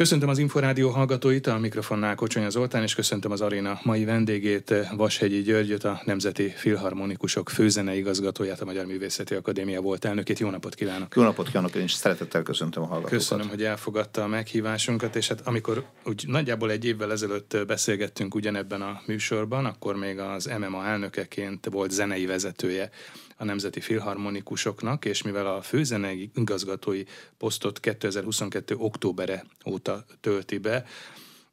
Köszöntöm az Inforádió hallgatóit, a mikrofonnál Kocsonya Zoltán, és köszöntöm az aréna mai vendégét, Vashegyi Györgyöt, a Nemzeti Filharmonikusok főzene igazgatóját, a Magyar Művészeti Akadémia volt elnökét. Jó napot kívánok! Jó napot kívánok, én is szeretettel köszöntöm a hallgatókat. Köszönöm, hogy elfogadta a meghívásunkat, és hát amikor úgy nagyjából egy évvel ezelőtt beszélgettünk ugyanebben a műsorban, akkor még az MMA elnökeként volt zenei vezetője a Nemzeti Filharmonikusoknak, és mivel a főzenei igazgatói posztot 2022. októbere óta tölti be,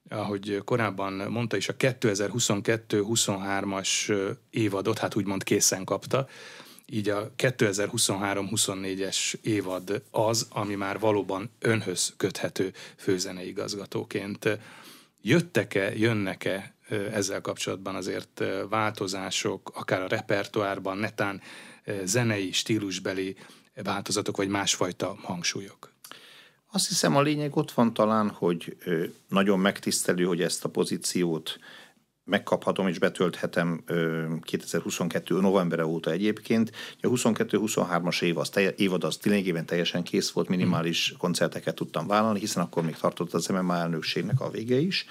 ahogy korábban mondta is, a 2022-23-as évadot, hát úgymond készen kapta, így a 2023-24-es évad az, ami már valóban önhöz köthető főzenei igazgatóként. Jöttek-e, jönnek-e ezzel kapcsolatban azért változások, akár a repertoárban, netán zenei, stílusbeli változatok, vagy másfajta hangsúlyok? Azt hiszem a lényeg ott van talán, hogy nagyon megtisztelő, hogy ezt a pozíciót megkaphatom és betölthetem 2022. novembere óta egyébként. A 22-23-as év az, évad az ténylegében teljesen kész volt, minimális koncerteket tudtam vállalni, hiszen akkor még tartott az MMA elnökségnek a vége is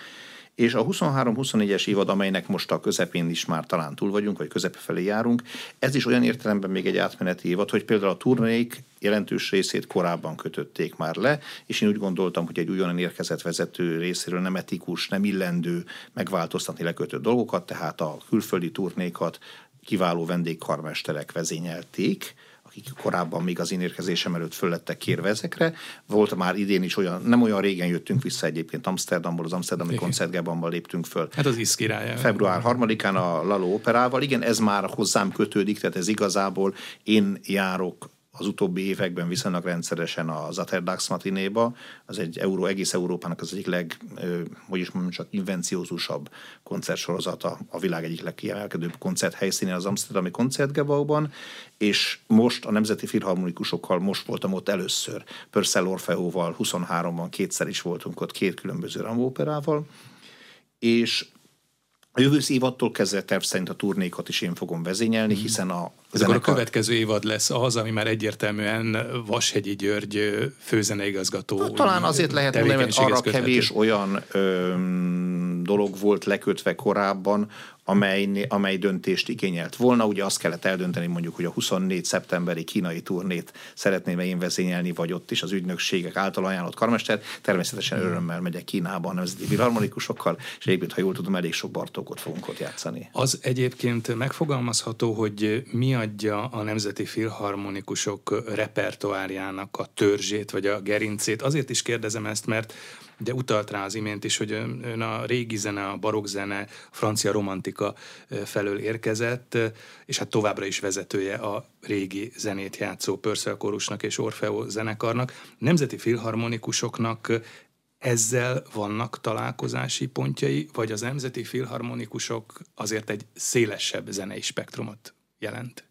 és a 23-24-es évad, amelynek most a közepén is már talán túl vagyunk, vagy közepe felé járunk, ez is olyan értelemben még egy átmeneti évad, hogy például a turnék jelentős részét korábban kötötték már le, és én úgy gondoltam, hogy egy újonnan érkezett vezető részéről nem etikus, nem illendő megváltoztatni lekötött dolgokat, tehát a külföldi turnékat kiváló vendégkarmesterek vezényelték, akik korábban még az én érkezésem előtt föllettek kérve ezekre. Volt már idén is olyan, nem olyan régen jöttünk vissza egyébként Amsterdamból, az Amsterdami koncertgában léptünk föl. Hát az iszkirája. Február 3-án a Lalo Operával. Igen, ez már hozzám kötődik, tehát ez igazából én járok az utóbbi években viszonylag rendszeresen a Zaterdax Matinéba, az egy Euró, egész Európának az egyik leg, hogy is mondjam, csak invenciózusabb koncertsorozata, a világ egyik legkiemelkedőbb koncerthelyszínén az Amsterdami koncertgebauban, és most a Nemzeti Filharmonikusokkal most voltam ott először, Purcell Orfeóval 23-ban kétszer is voltunk ott, két különböző ramóperával, és a jövő évattól kezdve terv szerint a turnékat is én fogom vezényelni, mhm. hiszen a Ez zenekar... a következő évad lesz az, ami már egyértelműen Vashegyi György főzeneigazgató. Hát, talán azért lehet mert arra kevés olyan ö, dolog volt lekötve korábban, amely, amely döntést igényelt volna. Ugye azt kellett eldönteni mondjuk, hogy a 24 szeptemberi kínai turnét szeretném én vezényelni, vagy ott is az ügynökségek által ajánlott karmester. Természetesen örömmel megyek Kínába a nemzeti filharmonikusokkal, és egyébként, ha jól tudom, elég sok Bartókot fogunk ott játszani. Az egyébként megfogalmazható, hogy mi adja a nemzeti filharmonikusok repertoárjának a törzsét, vagy a gerincét. Azért is kérdezem ezt, mert de utalt rá az imént is, hogy ön a régi zene, a barokk zene, francia romantika felől érkezett, és hát továbbra is vezetője a régi zenét játszó Purcell Kórusnak és Orfeo zenekarnak. Nemzeti filharmonikusoknak ezzel vannak találkozási pontjai, vagy az nemzeti filharmonikusok azért egy szélesebb zenei spektrumot jelent?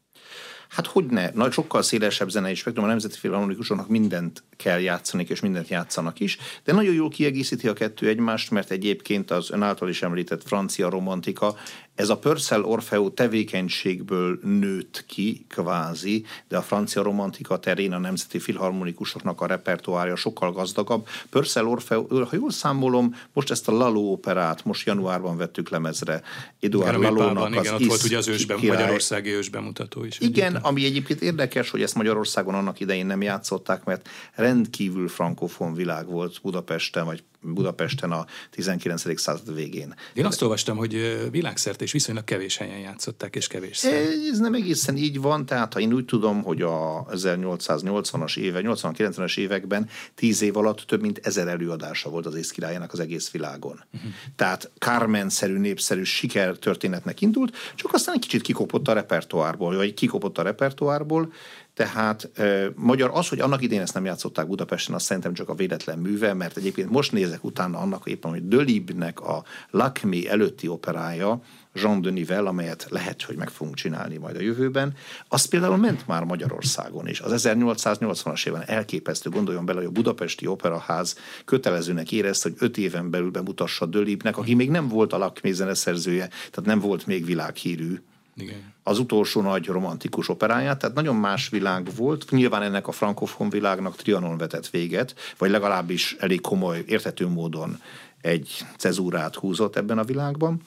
Hát hogy ne? Nagy, sokkal szélesebb zenei spektrum, a Nemzeti Filharmonikusoknak mindent kell játszani, és mindent játszanak is, de nagyon jól kiegészíti a kettő egymást, mert egyébként az ön által is említett francia romantika ez a Purcell Orfeo tevékenységből nőtt ki, kvázi, de a francia romantika terén a nemzeti filharmonikusoknak a repertoárja sokkal gazdagabb. Purcell Orfeo, ha jól számolom, most ezt a Lalo operát, most januárban vettük lemezre. Eduard Lalónak az igen, ott volt ugye az ősben, király. Magyarországi ősbemutató is. Igen, egyébként. ami egyébként érdekes, hogy ezt Magyarországon annak idején nem játszották, mert rendkívül frankofon világ volt Budapesten, vagy Budapesten a 19. század végén. Én azt olvastam, hogy világszerte és viszonylag kevés helyen játszották, és kevés szem. Ez nem egészen így van, tehát ha én úgy tudom, hogy a 1880-as éve, 80-90-es években tíz év alatt több mint ezer előadása volt az észkirályának az egész világon. Uh-huh. Tehát Carmen-szerű, népszerű sikertörténetnek indult, csak aztán egy kicsit kikopott a repertoárból, vagy kikopott a repertoárból, tehát e, magyar az, hogy annak idén ezt nem játszották Budapesten, azt szerintem csak a véletlen műve, mert egyébként most nézek utána annak éppen, hogy Dölibnek a Lakmi előtti operája, Jean Denivel, amelyet lehet, hogy meg fogunk csinálni majd a jövőben, az például ment már Magyarországon is. Az 1880-as évben elképesztő, gondoljon bele, hogy a Budapesti Operaház kötelezőnek érezte, hogy öt éven belül bemutassa Dölibnek, aki még nem volt a Lakmi zeneszerzője, tehát nem volt még világhírű Igen. az utolsó nagy romantikus operáját, tehát nagyon más világ volt. Nyilván ennek a frankofon világnak Trianon vetett véget, vagy legalábbis elég komoly, érthető módon egy cezúrát húzott ebben a világban.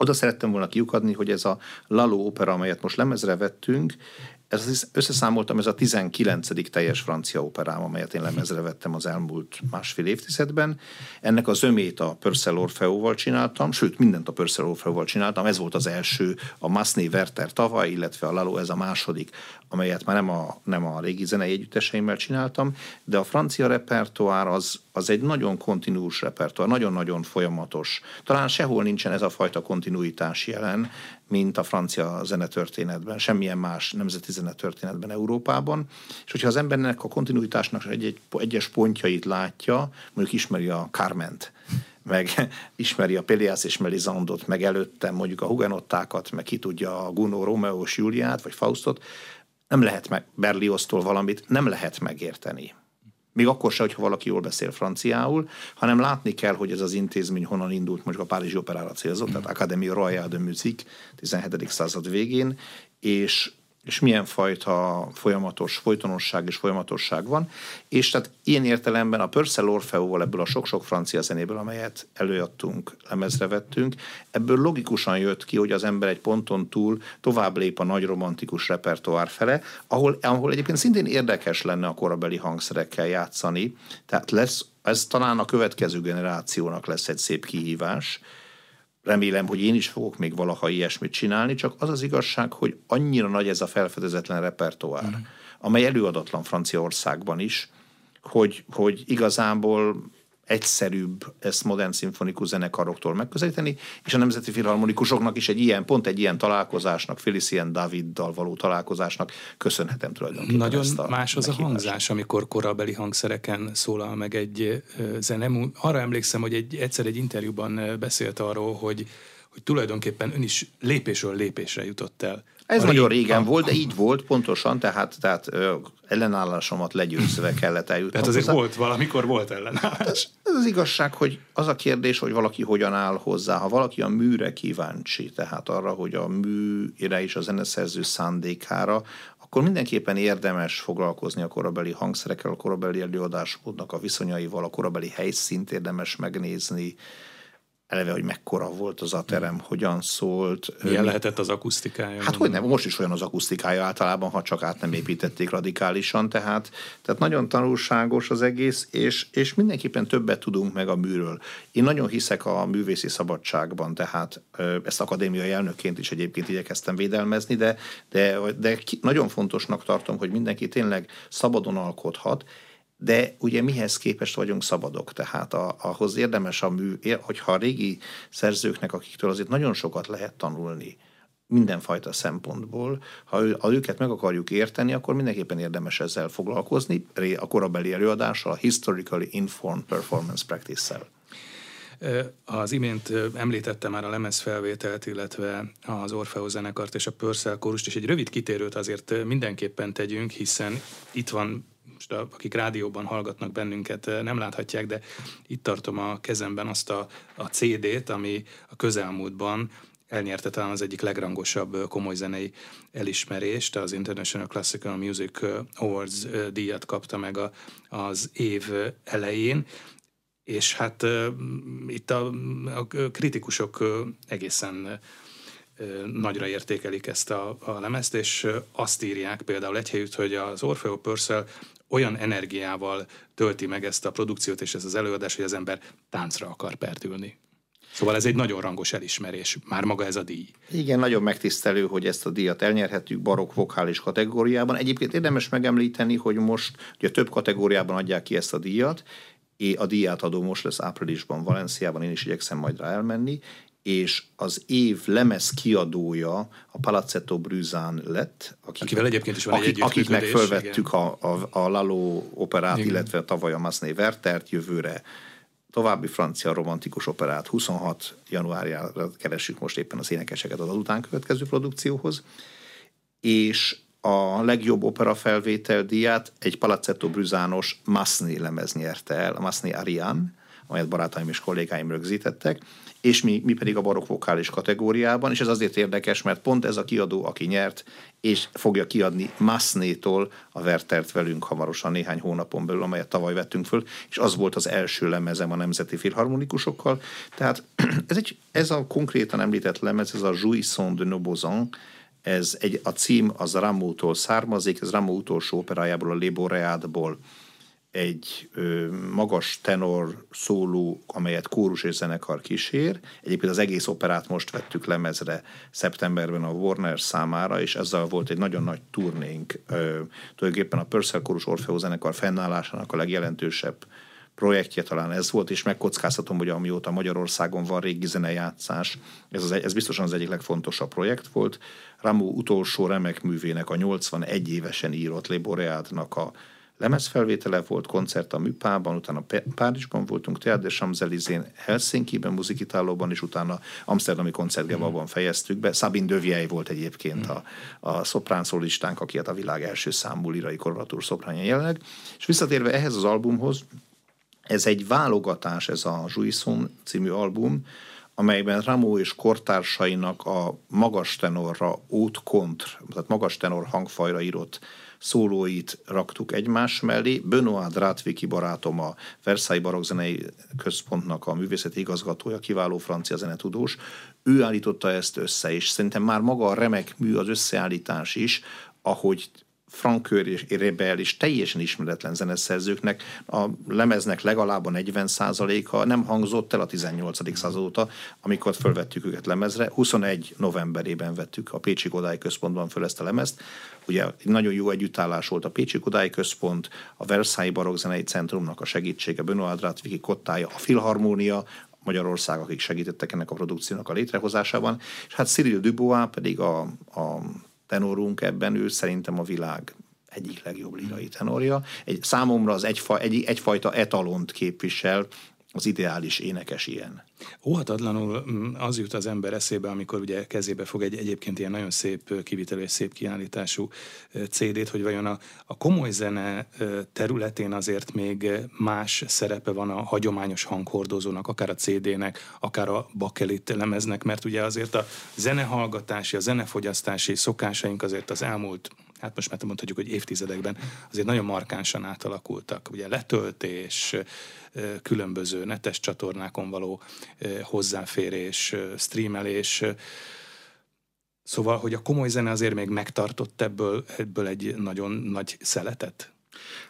Oda szerettem volna kiukadni, hogy ez a Lalo opera, amelyet most lemezre vettünk, ez összeszámoltam, ez a 19. teljes francia operám, amelyet én lemezre vettem az elmúlt másfél évtizedben. Ennek a zömét a Purcell Orfeóval csináltam, sőt, mindent a Purcell Orfeóval csináltam. Ez volt az első, a Masné Werther tavaly, illetve a Lalo ez a második, amelyet már nem a, nem a régi zenei együtteseimmel csináltam, de a francia repertoár az, az egy nagyon kontinuus repertoár, nagyon-nagyon folyamatos. Talán sehol nincsen ez a fajta kontinuitás jelen, mint a francia zenetörténetben, semmilyen más nemzeti zenetörténetben Európában. És hogyha az embernek a kontinuitásnak egy-egy, egyes pontjait látja, mondjuk ismeri a Carment, meg ismeri a Pelias és Melisandot, meg előttem mondjuk a Hugenottákat, meg ki tudja a Guno, Romeo és Juliát, vagy Faustot, nem lehet meg Berliosztól valamit, nem lehet megérteni. Még akkor se, hogyha valaki jól beszél franciául, hanem látni kell, hogy ez az intézmény honnan indult, mondjuk a Párizsi Operára célzott, tehát Académie Royale de Musique 17. század végén, és és milyen fajta folyamatos folytonosság és folyamatosság van. És tehát ilyen értelemben a Purcell Orfeóval ebből a sok-sok francia zenéből, amelyet előadtunk, lemezre vettünk, ebből logikusan jött ki, hogy az ember egy ponton túl tovább lép a nagy romantikus repertoár fele, ahol, ahol egyébként szintén érdekes lenne a korabeli hangszerekkel játszani. Tehát lesz, ez talán a következő generációnak lesz egy szép kihívás, remélem, hogy én is fogok még valaha ilyesmit csinálni, csak az az igazság, hogy annyira nagy ez a felfedezetlen repertoár, mm. amely előadatlan Franciaországban is, hogy, hogy igazából egyszerűbb ezt modern szimfonikus zenekaroktól megközelíteni, és a nemzeti filharmonikusoknak is egy ilyen, pont egy ilyen találkozásnak, Felicien Daviddal való találkozásnak köszönhetem tulajdonképpen Nagyon ezt a más az a hangzás, amikor korabeli hangszereken szólal meg egy zene. Arra emlékszem, hogy egy, egyszer egy interjúban beszélt arról, hogy, hogy tulajdonképpen ön is lépésről lépésre jutott el ez a nagyon rég, régen a, volt, de így volt pontosan, tehát, tehát ö, ellenállásomat legyőzve kellett eljutni. Tehát azért hozzá. volt, valamikor volt ellenállás. Ez, ez az igazság, hogy az a kérdés, hogy valaki hogyan áll hozzá. Ha valaki a műre kíváncsi, tehát arra, hogy a műre és a zeneszerző szándékára, akkor mindenképpen érdemes foglalkozni a korabeli hangszerekkel, a korabeli előadásmódnak a viszonyaival, a korabeli helyszínt érdemes megnézni, eleve, hogy mekkora volt az a terem, hogyan szólt. Milyen lehetett az akusztikája? Hát hogy nem, most is olyan az akusztikája általában, ha csak át nem építették radikálisan, tehát, tehát nagyon tanulságos az egész, és, és mindenképpen többet tudunk meg a műről. Én nagyon hiszek a művészi szabadságban, tehát ezt akadémiai elnökként is egyébként igyekeztem védelmezni, de, de, de nagyon fontosnak tartom, hogy mindenki tényleg szabadon alkothat, de ugye mihez képest vagyunk szabadok, tehát a, ahhoz érdemes a mű, hogyha a régi szerzőknek, akiktől azért nagyon sokat lehet tanulni, mindenfajta szempontból. Ha, ő, ha őket meg akarjuk érteni, akkor mindenképpen érdemes ezzel foglalkozni, a korabeli előadással, a Historically Informed Performance Practice-szel. Az imént említette már a lemezfelvételt, illetve az Orfeo zenekart és a Purcell kórust, és egy rövid kitérőt azért mindenképpen tegyünk, hiszen itt van most akik rádióban hallgatnak bennünket, nem láthatják, de itt tartom a kezemben azt a, a CD-t, ami a közelmúltban elnyerte talán az egyik legrangosabb komoly zenei elismerést, az International Classical Music Awards díjat kapta meg a, az év elején, és hát itt a, a kritikusok egészen nagyra értékelik ezt a, a lemezt, és azt írják például egy helyütt, hogy az Orfeo Purcell olyan energiával tölti meg ezt a produkciót és ez az előadás, hogy az ember táncra akar pertülni. Szóval ez egy nagyon rangos elismerés, már maga ez a díj. Igen, nagyon megtisztelő, hogy ezt a díjat elnyerhetjük barokk vokális kategóriában. Egyébként érdemes megemlíteni, hogy most ugye több kategóriában adják ki ezt a díjat, a díjátadó most lesz áprilisban Valenciában, én is igyekszem majd rá elmenni, és az év lemez kiadója a Palazzetto Brüzán lett. Akik, Akivel egyébként is van akik, egy Akik meg fölvettük a, a, a Lalo operát, igen. illetve tavaly a Masné Wertert jövőre további francia romantikus operát 26 januárjára keresünk most éppen az énekeseket az után következő produkcióhoz, és a legjobb opera felvétel díját egy Palazzetto Brüzános Masné lemez nyerte el, a Masné Ariane, amelyet barátaim és kollégáim rögzítettek, és mi, mi pedig a barokk vokális kategóriában, és ez azért érdekes, mert pont ez a kiadó, aki nyert, és fogja kiadni Masnétól a Wertert velünk hamarosan néhány hónapon belül, amelyet tavaly vettünk föl, és az volt az első lemezem a Nemzeti Filharmonikusokkal. Tehát ez, egy, ez a konkrétan említett lemez, ez a Jouisson de Nobozan, ez egy, a cím az Rameau-tól származik, ez Rameau utolsó operájából, a Le Boreadból egy ö, magas tenor szóló, amelyet kórus és zenekar kísér. Egyébként az egész operát most vettük lemezre szeptemberben a Warner számára, és ezzel volt egy nagyon nagy turnénk. Ö, tulajdonképpen a Purcell kórus Orfeó zenekar fennállásának a legjelentősebb projektje talán ez volt, és megkockáztatom, hogy amióta Magyarországon van régi zenejátszás, ez, az, ez biztosan az egyik legfontosabb projekt volt. Rameau utolsó remek művének, a 81 évesen írott Le Boreádnak a lemezfelvétele volt, koncert a Műpában, utána Párizsban voltunk, Teatr de Champs-Élysées, Helsinki-ben, muzikitálóban, és utána Amsterdami koncertgebában mm. fejeztük be. Sabine Döviei volt egyébként mm. a, a szoprán szólistánk, aki hát a világ első számú lirai korvatúr szopránja jelenleg. És visszatérve ehhez az albumhoz, ez egy válogatás, ez a Jouisson című album, amelyben Ramó és kortársainak a magas tenorra, út kontr, tehát magas tenor hangfajra írott szólóit raktuk egymás mellé. Benoit Drátviki barátom, a Versailles Barokzenei Központnak a művészeti igazgatója, kiváló francia zenetudós, ő állította ezt össze, és szerintem már maga a remek mű, az összeállítás is, ahogy Frankör és Rebel és teljesen ismeretlen zeneszerzőknek a lemeznek legalább a 40%-a nem hangzott el a 18. század óta, amikor fölvettük őket lemezre. 21 novemberében vettük a Pécsi Kodály Központban föl ezt a lemezt. Ugye nagyon jó együttállás volt a Pécsi Kodály Központ, a Versailles Barokzenei Centrumnak a segítsége, Benoit Drátviki kottája, a Filharmónia, Magyarország, akik segítettek ennek a produkciónak a létrehozásában, és hát Cyril Dubois pedig a, a tenorunk ebben, ő szerintem a világ egyik legjobb lirai tenorja. Egy, számomra az egyfa, egy, egyfajta etalont képvisel, az ideális énekes ilyen. Óhatatlanul mm, az jut az ember eszébe, amikor ugye kezébe fog egy egyébként ilyen nagyon szép kivitelő és szép kiállítású CD-t, hogy vajon a, a komoly zene területén azért még más szerepe van a hagyományos hanghordozónak, akár a CD-nek, akár a bakelit lemeznek, mert ugye azért a zenehallgatási, a zenefogyasztási szokásaink azért az elmúlt hát most már mondhatjuk, hogy évtizedekben azért nagyon markánsan átalakultak. Ugye letöltés, különböző netes csatornákon való hozzáférés, streamelés, Szóval, hogy a komoly zene azért még megtartott ebből, ebből egy nagyon nagy szeletet?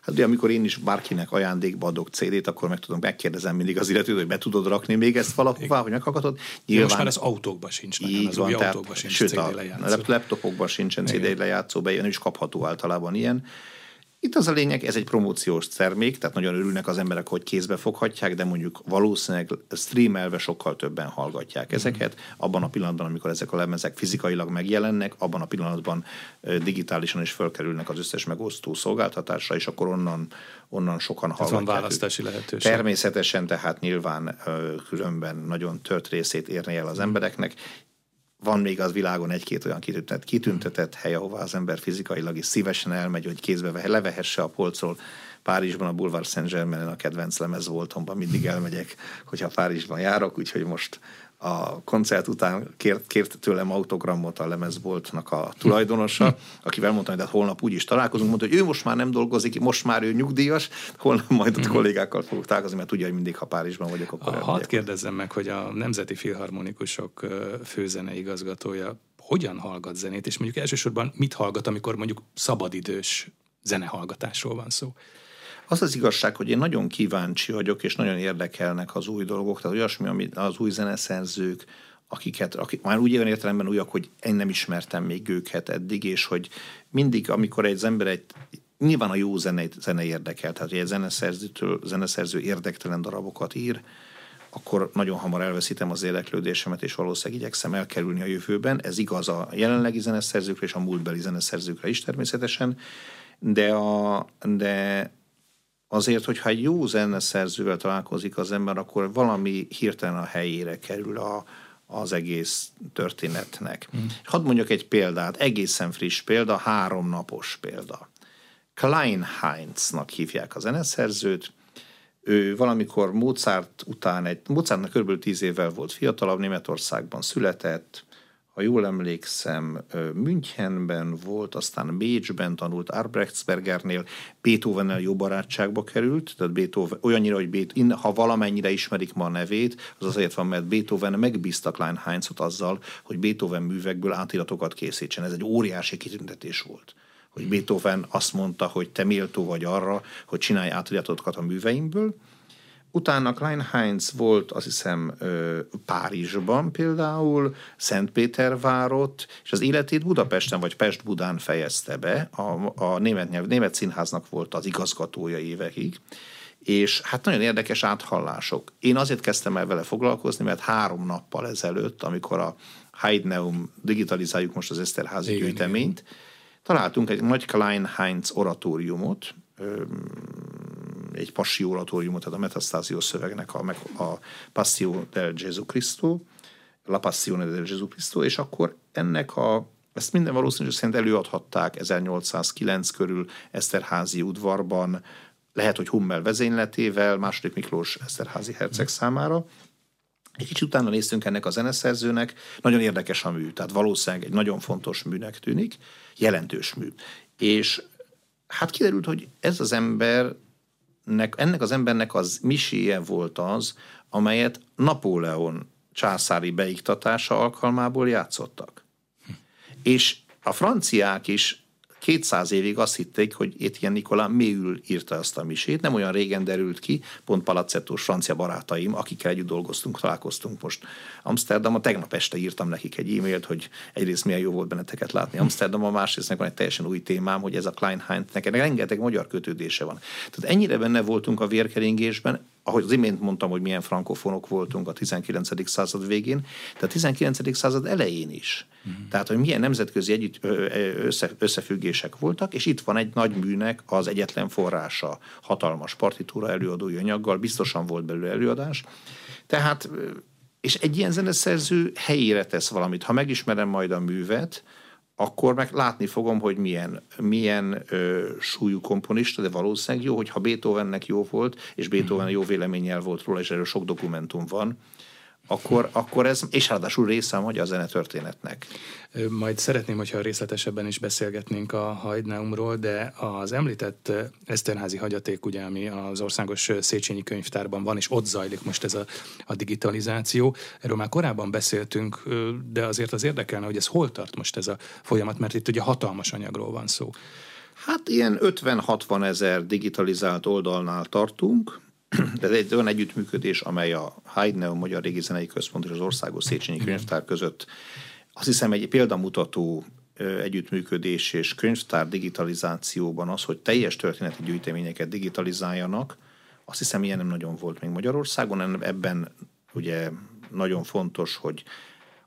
Hát ugye, amikor én is bárkinek ajándékba adok CD-t, akkor meg tudom, megkérdezem mindig az illetőt, hogy be tudod rakni még ezt valahová, hogy meghallgatod. Nyilván, most már az autókban sincs meg, az van, új autókban sincs sőt, CD lejátszó. A laptopokban sincsen CD lejátszó, be, is kapható általában ilyen. Itt az a lényeg, ez egy promóciós termék, tehát nagyon örülnek az emberek, hogy kézbe foghatják, de mondjuk valószínűleg streamelve sokkal többen hallgatják ezeket. Abban a pillanatban, amikor ezek a lemezek fizikailag megjelennek, abban a pillanatban digitálisan is fölkerülnek az összes megosztó szolgáltatásra, és akkor onnan, onnan sokan hallgatják. van választási lehetőség. Természetesen, tehát nyilván különben nagyon tört részét érni el az embereknek van még az világon egy-két olyan kitüntetett, kitüntetett hely, ahová az ember fizikailag is szívesen elmegy, hogy kézbe levehesse a polcról. Párizsban a Boulevard Saint-Germain a kedvenc lemez voltomban mindig elmegyek, hogyha Párizsban járok, úgyhogy most a koncert után kért, kért tőlem autogramot a lemezboltnak a tulajdonosa, akivel mondtam, hogy de hát holnap úgy is találkozunk, mondta, hogy ő most már nem dolgozik, most már ő nyugdíjas, holnap majd a mhm. kollégákkal fogok találkozni, mert tudja, hogy mindig, ha Párizsban vagyok, akkor Hadd kérdezzem meg, hogy a Nemzeti Filharmonikusok főzene igazgatója hogyan hallgat zenét, és mondjuk elsősorban mit hallgat, amikor mondjuk szabadidős zenehallgatásról van szó? Az az igazság, hogy én nagyon kíváncsi vagyok, és nagyon érdekelnek az új dolgok, tehát olyasmi, ami az új zeneszerzők, akiket, akik már úgy olyan értelemben újak, hogy én nem ismertem még őket eddig, és hogy mindig, amikor egy ember egy nyilván a jó zene, zene érdekel, tehát hogy egy zeneszerzőtől, zeneszerző érdektelen darabokat ír, akkor nagyon hamar elveszítem az érdeklődésemet, és valószínűleg igyekszem elkerülni a jövőben. Ez igaz a jelenlegi zeneszerzőkre és a múltbeli zeneszerzőkre is természetesen, de, a, de azért, hogyha egy jó zeneszerzővel találkozik az ember, akkor valami hirtelen a helyére kerül a, az egész történetnek. Mm. Hadd mondjak egy példát, egészen friss példa, háromnapos példa. Klein Heinznak hívják a zeneszerzőt, ő valamikor Mozart után, egy, Mozartnak kb. 10 évvel volt fiatalabb, Németországban született, ha jól emlékszem, Münchenben volt, aztán Bécsben tanult Arbrechtsbergernél, Beethovennel jó barátságba került, tehát Beethoven, olyannyira, hogy Beethoven, ha valamennyire ismerik ma a nevét, az azért van, mert Beethoven megbízta Klein Heinzot azzal, hogy Beethoven művekből átiratokat készítsen. Ez egy óriási kitüntetés volt hogy Beethoven azt mondta, hogy te méltó vagy arra, hogy csinálj átiratokat a műveimből, Utána Klein Heinz volt, azt hiszem, Párizsban például, Szentpétervárot, és az életét Budapesten vagy Pest-Budán fejezte be. A, a német, nyelv, német színháznak volt az igazgatója évekig, és hát nagyon érdekes áthallások. Én azért kezdtem el vele foglalkozni, mert három nappal ezelőtt, amikor a Heidneum digitalizáljuk most az Eszterházi igen, gyűjteményt, igen. találtunk egy nagy Klein Heinz oratóriumot, egy passi oratóriumot, tehát a Metastasio szövegnek a, a Passio del Gesù Cristo, La Passione del Gesù Cristo, és akkor ennek a ezt minden valószínűség szerint előadhatták 1809 körül Eszterházi udvarban, lehet, hogy Hummel vezényletével, második Miklós Eszterházi herceg számára. Egy kicsit utána néztünk ennek a zeneszerzőnek, nagyon érdekes a mű, tehát valószínűleg egy nagyon fontos műnek tűnik, jelentős mű. És hát kiderült, hogy ez az ember ennek az embernek az miséje volt az, amelyet Napóleon császári beiktatása alkalmából játszottak. Hm. És a franciák is 200 évig azt hitték, hogy Etienne Nicolas méül írta ezt a misét. Nem olyan régen derült ki, pont Palacettós francia barátaim, akikkel együtt dolgoztunk, találkoztunk most Amsterdamban. Tegnap este írtam nekik egy e-mailt, hogy egyrészt milyen jó volt benneteket látni Amsterdamban, másrészt van egy teljesen új témám, hogy ez a Klein Heinz, neked rengeteg magyar kötődése van. Tehát ennyire benne voltunk a vérkeringésben, ahogy az imént mondtam, hogy milyen frankofonok voltunk a 19. század végén, de a 19. század elején is. Mm. Tehát, hogy milyen nemzetközi együtt, össze, összefüggések voltak, és itt van egy nagy műnek az egyetlen forrása, hatalmas partitúra előadói anyaggal, biztosan volt belőle előadás. Tehát, és egy ilyen zeneszerző helyére tesz valamit. Ha megismerem majd a művet, akkor meg látni fogom, hogy milyen, milyen ö, súlyú komponista, de valószínűleg jó, hogyha Beethovennek jó volt, és Beethoven jó véleménnyel volt róla, és erről sok dokumentum van, akkor, akkor ez, és ráadásul része a magyar zenetörténetnek. Majd szeretném, hogyha részletesebben is beszélgetnénk a Hajdneumról, de az említett Eszterházi hagyaték, ugye, ami az Országos Széchenyi Könyvtárban van, és ott zajlik most ez a, a digitalizáció. Erről már korábban beszéltünk, de azért az érdekelne, hogy ez hol tart most ez a folyamat, mert itt ugye hatalmas anyagról van szó. Hát ilyen 50-60 ezer digitalizált oldalnál tartunk, ez egy olyan együttműködés, amely a Haydneum Magyar Régi Zenei Központ és az Országos Széchenyi Könyvtár között azt hiszem egy példamutató együttműködés és könyvtár digitalizációban az, hogy teljes történeti gyűjteményeket digitalizáljanak, azt hiszem ilyen nem nagyon volt még Magyarországon, ebben ugye nagyon fontos, hogy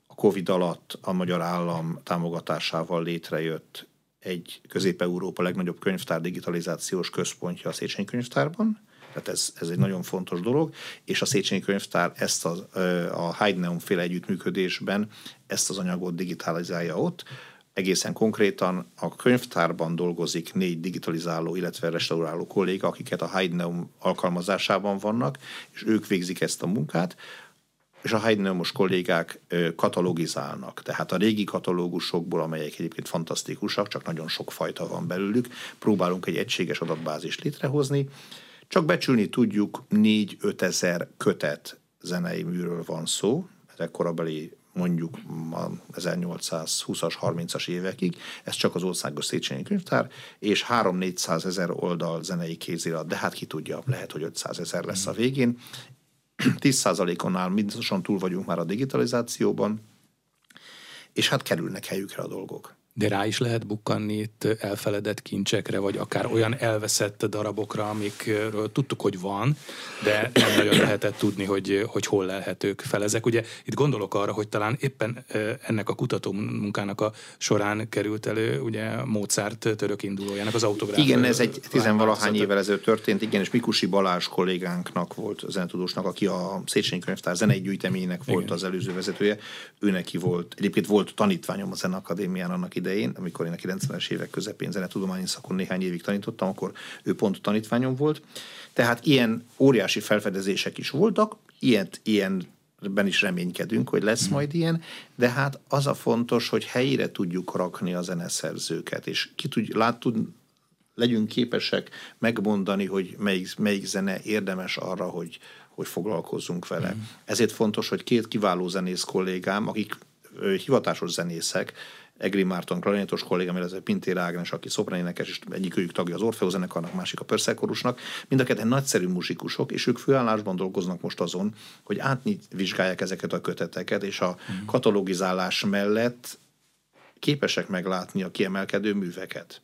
a Covid alatt a magyar állam támogatásával létrejött egy Közép-Európa legnagyobb könyvtár digitalizációs központja a Széchenyi Könyvtárban, tehát ez, ez egy nagyon fontos dolog, és a Széchenyi Könyvtár ezt a, a Heidneum féle együttműködésben ezt az anyagot digitalizálja ott, egészen konkrétan a könyvtárban dolgozik négy digitalizáló, illetve restauráló kolléga, akiket a Heidneum alkalmazásában vannak, és ők végzik ezt a munkát, és a Heidneumos kollégák katalogizálnak. Tehát a régi katalógusokból, amelyek egyébként fantasztikusak, csak nagyon sok fajta van belőlük, próbálunk egy egységes adatbázist létrehozni, csak becsülni tudjuk 4-5 ezer kötet zenei műről van szó, ezek korabeli mondjuk 1820-as, 30-as évekig, ez csak az országos Széchenyi könyvtár, és 3-400 ezer oldal zenei kézirat, de hát ki tudja, lehet, hogy 500 ezer lesz a végén. 10%-onnál mindazonban túl vagyunk már a digitalizációban, és hát kerülnek helyükre a dolgok de rá is lehet bukkanni itt elfeledett kincsekre, vagy akár olyan elveszett darabokra, amikről tudtuk, hogy van, de nem nagyon lehetett tudni, hogy, hogy hol lelhetők fel ezek. Ugye itt gondolok arra, hogy talán éppen ennek a kutató munkának a során került elő ugye Mozart török indulójának az autográf. Igen, ez egy tizenvalahány évvel ezelőtt történt, igen, és Mikusi Balázs kollégánknak volt, zenetudósnak, aki a Széchenyi Könyvtár zenei gyűjteményének volt igen. az előző vezetője, ő neki volt, egyébként volt tanítványom a Zenakadémián annak idején, amikor én a 90-es évek közepén zenetudományi szakon néhány évig tanítottam, akkor ő pont tanítványom volt. Tehát ilyen óriási felfedezések is voltak, ilyet, ilyen ben is reménykedünk, hogy lesz hmm. majd ilyen, de hát az a fontos, hogy helyére tudjuk rakni a zeneszerzőket, és ki tud, lát, tud, legyünk képesek megmondani, hogy melyik, melyik zene érdemes arra, hogy, hogy foglalkozzunk vele. Mm. Ezért fontos, hogy két kiváló zenész kollégám, akik ö, hivatásos zenészek, Egri Márton klarinétos kollégám, illetve Pintér Ágnes, aki szopranénekes, és egyikőjük tagja az Orfeo zenekarnak, másik a Perszekorusnak. Mind a ketten nagyszerű muzsikusok, és ők főállásban dolgoznak most azon, hogy átvizsgálják ezeket a köteteket, és a mm. katalogizálás mellett képesek meglátni a kiemelkedő műveket.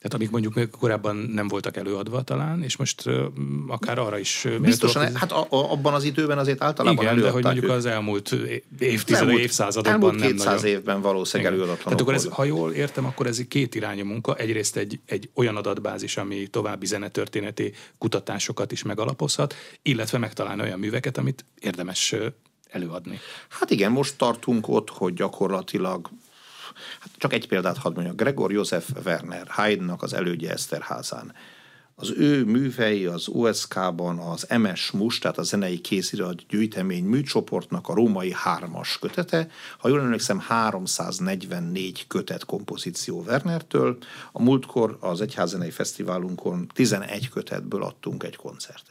Tehát amik mondjuk korábban nem voltak előadva talán, és most uh, akár arra is... Biztosan, méltó, hát a, a, abban az időben azért általában Igen, de hogy mondjuk ők. az elmúlt évtizedek, évszázadokban elmúlt nem 200 nagyon. évben valószínűleg előadatlanok Tehát akkor ez, ha jól értem, akkor ez két irányú munka. Egyrészt egy, egy olyan adatbázis, ami további zenetörténeti kutatásokat is megalapozhat, illetve megtalálni olyan műveket, amit érdemes előadni. Hát igen, most tartunk ott, hogy gyakorlatilag Hát csak egy példát hadd mondjak. Gregor József Werner, Haydnnak az elődje Eszterházán. Az ő művei az USK-ban az MS MUS, tehát a zenei kézirat gyűjtemény műcsoportnak a római hármas kötete. Ha jól emlékszem, 344 kötet kompozíció Wernertől. A múltkor az Egyházenei Fesztiválunkon 11 kötetből adtunk egy koncertet.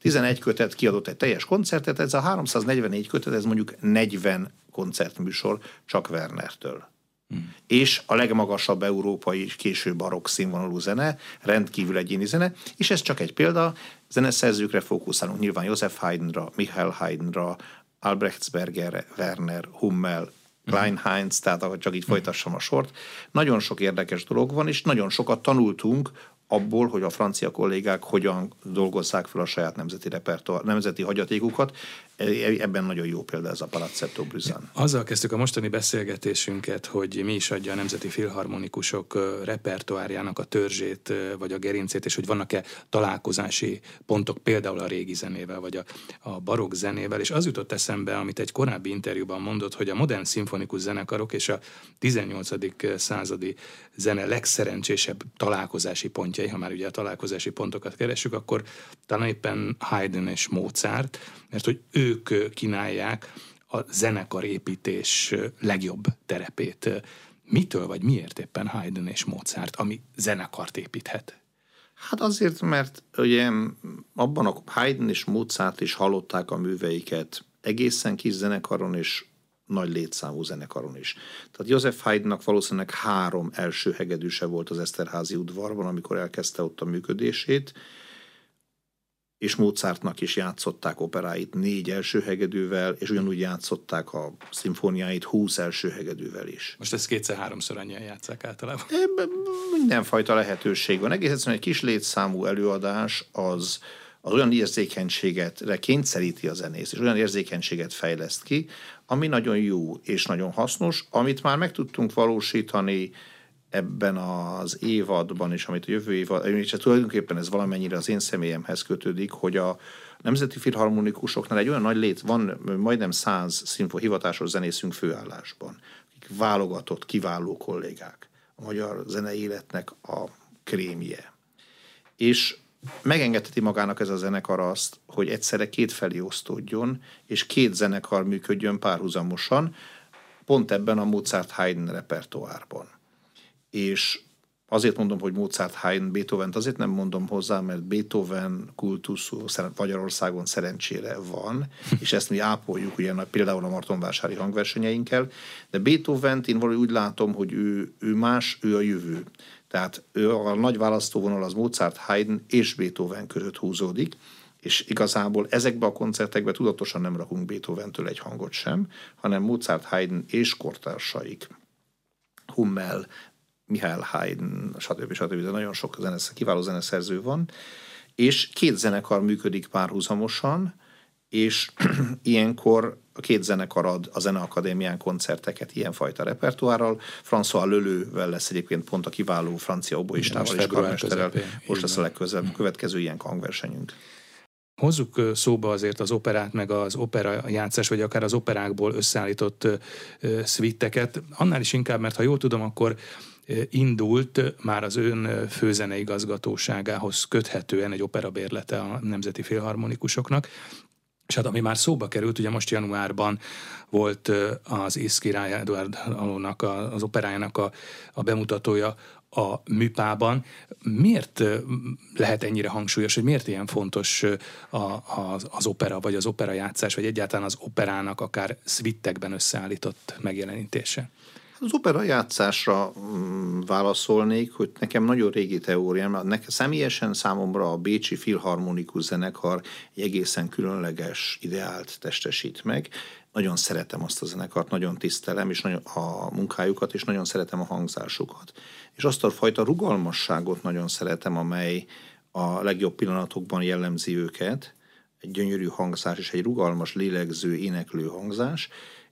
11 kötet kiadott egy teljes koncertet, ez a 344 kötet, ez mondjuk 40 koncertműsor csak Wernertől. Hmm. És a legmagasabb európai késő barokk színvonalú zene, rendkívül egyéni zene, és ez csak egy példa, zeneszerzőkre fókuszálunk nyilván Josef Haydnra, Michael Haydnra, Albrechtsberger, Werner, Hummel, Klein Heinz, tehát ahogy csak így folytassam a sort. Nagyon sok érdekes dolog van, és nagyon sokat tanultunk abból, hogy a francia kollégák hogyan dolgozzák fel a saját nemzeti repertoár, nemzeti hagyatékukat. E, ebben nagyon jó példa ez a Palazzetto Brüsszán. Azzal kezdtük a mostani beszélgetésünket, hogy mi is adja a Nemzeti Filharmonikusok repertoárjának a törzsét, vagy a gerincét, és hogy vannak-e találkozási pontok például a régi zenével, vagy a, a barokk zenével, és az jutott eszembe, amit egy korábbi interjúban mondott, hogy a modern szimfonikus zenekarok és a 18. századi zene legszerencsésebb találkozási pontjai, ha már ugye a találkozási pontokat keresünk, akkor talán éppen Haydn és Mozart, mert hogy ők kínálják a zenekarépítés legjobb terepét. Mitől vagy miért éppen Haydn és Mozart, ami zenekart építhet? Hát azért, mert ugye abban a Haydn és Mozart is hallották a műveiket egészen kis zenekaron és nagy létszámú zenekaron is. Tehát József Haydnnak valószínűleg három első hegedűse volt az Eszterházi udvarban, amikor elkezdte ott a működését, és Mozartnak is játszották operáit négy első hegedűvel, és ugyanúgy játszották a szimfóniáit húsz első hegedűvel is. Most ezt kétszer-háromszor annyian játszák általában? Ebben mindenfajta lehetőség van. Egész egyszerűen egy kis létszámú előadás az, az olyan érzékenységet kényszeríti a zenész, és olyan érzékenységet fejleszt ki, ami nagyon jó és nagyon hasznos, amit már meg tudtunk valósítani ebben az évadban, és amit a jövő évad, és tulajdonképpen ez valamennyire az én személyemhez kötődik, hogy a Nemzeti Filharmonikusoknál egy olyan nagy lét, van majdnem száz szimfo hivatásos zenészünk főállásban, akik válogatott, kiváló kollégák, a magyar zenei életnek a krémje. És megengedheti magának ez a zenekar azt, hogy egyszerre kétfelé osztódjon, és két zenekar működjön párhuzamosan, pont ebben a Mozart Haydn repertoárban. És azért mondom, hogy Mozart Haydn, beethoven azért nem mondom hozzá, mert Beethoven kultuszú Magyarországon szerencsére van, és ezt mi ápoljuk ugye például a Martonvásári hangversenyeinkkel, de beethoven én valahogy úgy látom, hogy ő, ő más, ő a jövő. Tehát ő a nagy választóvonal az Mozart, Haydn és Beethoven között húzódik, és igazából ezekbe a koncertekbe tudatosan nem rakunk Beethoventől egy hangot sem, hanem Mozart, Haydn és kortársaik. Hummel, Mihály Haydn, stb. stb. De nagyon sok zenesz, kiváló zeneszerző van, és két zenekar működik párhuzamosan, és ilyenkor a két zenekar ad a Zeneakadémián koncerteket ilyenfajta repertoárral. François Lölővel lesz egyébként pont a kiváló francia oboistával és karmesterrel. Most lesz a legközelebb következő ilyen hangversenyünk. Hozzuk szóba azért az operát, meg az opera játszás, vagy akár az operákból összeállított szvitteket. Annál is inkább, mert ha jól tudom, akkor indult már az ön főzeneigazgatóságához köthetően egy operabérlete a Nemzeti Filharmonikusoknak, és hát ami már szóba került, ugye most januárban volt az Ész király Eduard Alónak, az operájának a, a bemutatója a műpában. Miért lehet ennyire hangsúlyos, hogy miért ilyen fontos a, az, az opera, vagy az opera játszás, vagy egyáltalán az operának akár szvittekben összeállított megjelenítése? Az opera játszásra mm, válaszolnék, hogy nekem nagyon régi teóriám, nekem személyesen számomra a Bécsi Filharmonikus Zenekar egy egészen különleges ideált testesít meg. Nagyon szeretem azt a zenekart, nagyon tisztelem és nagyon a munkájukat, és nagyon szeretem a hangzásukat. És azt a fajta rugalmasságot nagyon szeretem, amely a legjobb pillanatokban jellemzi őket, egy gyönyörű hangzás és egy rugalmas, lélegző, éneklő hangzás,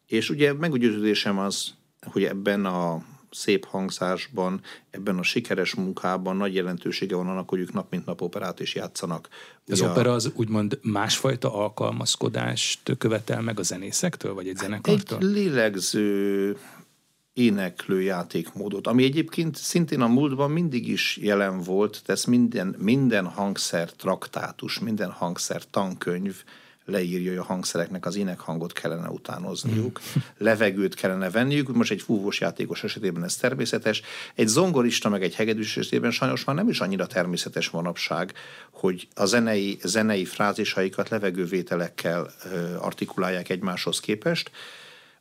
és ugye meggyőződésem az, hogy ebben a szép hangzásban, ebben a sikeres munkában nagy jelentősége van annak, hogy ők nap mint nap operát is játszanak. Az Ugye opera az úgymond másfajta alkalmazkodást követel meg a zenészektől, vagy egy zenekartól? Egy lélegző, éneklő játékmódot, ami egyébként szintén a múltban mindig is jelen volt, tesz minden, minden hangszer traktátus, minden hangszer tankönyv, leírja, hogy a hangszereknek az énekhangot kellene utánozniuk, mm. levegőt kellene venniük, most egy fúvós játékos esetében ez természetes, egy zongorista meg egy hegedűs esetében sajnos már nem is annyira természetes manapság, hogy a zenei, zenei frázisaikat levegővételekkel artikulálják egymáshoz képest,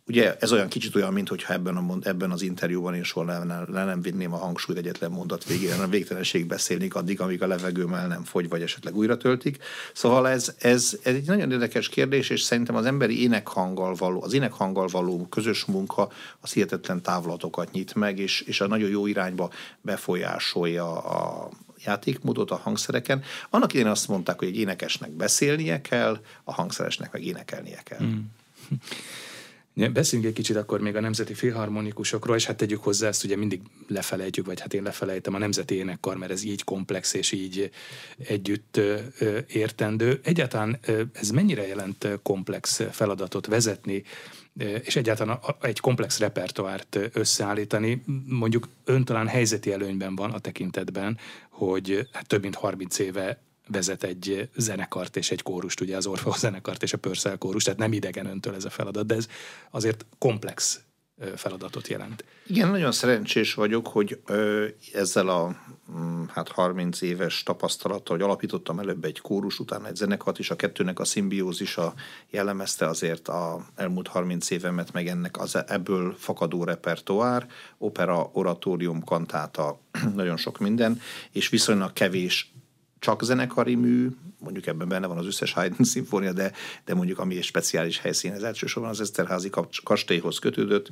Ugye ez olyan kicsit olyan, mintha ebben, a, ebben az interjúban én soha le, le nem vinném a hangsúlyt egyetlen mondat végére, hanem végtelenség beszélnék addig, amíg a levegőm el nem fogy, vagy esetleg újra töltik. Szóval ez, ez, ez egy nagyon érdekes kérdés, és szerintem az emberi énekhanggal való, az énekhanggal való közös munka az hihetetlen távlatokat nyit meg, és, és a nagyon jó irányba befolyásolja a, játékmódot a hangszereken. Annak idején azt mondták, hogy egy énekesnek beszélnie kell, a hangszeresnek meg énekelnie kell. Mm. Beszéljünk egy kicsit akkor még a nemzeti filharmonikusokról, és hát tegyük hozzá ezt, ugye mindig lefelejtjük, vagy hát én lefelejtem a nemzeti énekkar, mert ez így komplex és így együtt értendő. Egyáltalán ez mennyire jelent komplex feladatot vezetni, és egyáltalán egy komplex repertoárt összeállítani, mondjuk ön talán helyzeti előnyben van a tekintetben, hogy hát több mint 30 éve vezet egy zenekart és egy kórust, ugye az Orfeo zenekart és a Pörszel kórust, tehát nem idegen öntől ez a feladat, de ez azért komplex feladatot jelent. Igen, nagyon szerencsés vagyok, hogy ezzel a mm, hát 30 éves tapasztalattal, hogy alapítottam előbb egy kórus, utána egy zenekart, és a kettőnek a szimbiózisa jellemezte azért a elmúlt 30 évemet, meg ennek az ebből fakadó repertoár, opera, oratórium, kantáta, nagyon sok minden, és viszonylag kevés csak zenekari mű, mondjuk ebben benne van az összes Haydn szimfónia, de, de mondjuk ami egy speciális helyszín, ez elsősorban az Eszterházi kastélyhoz kötődött,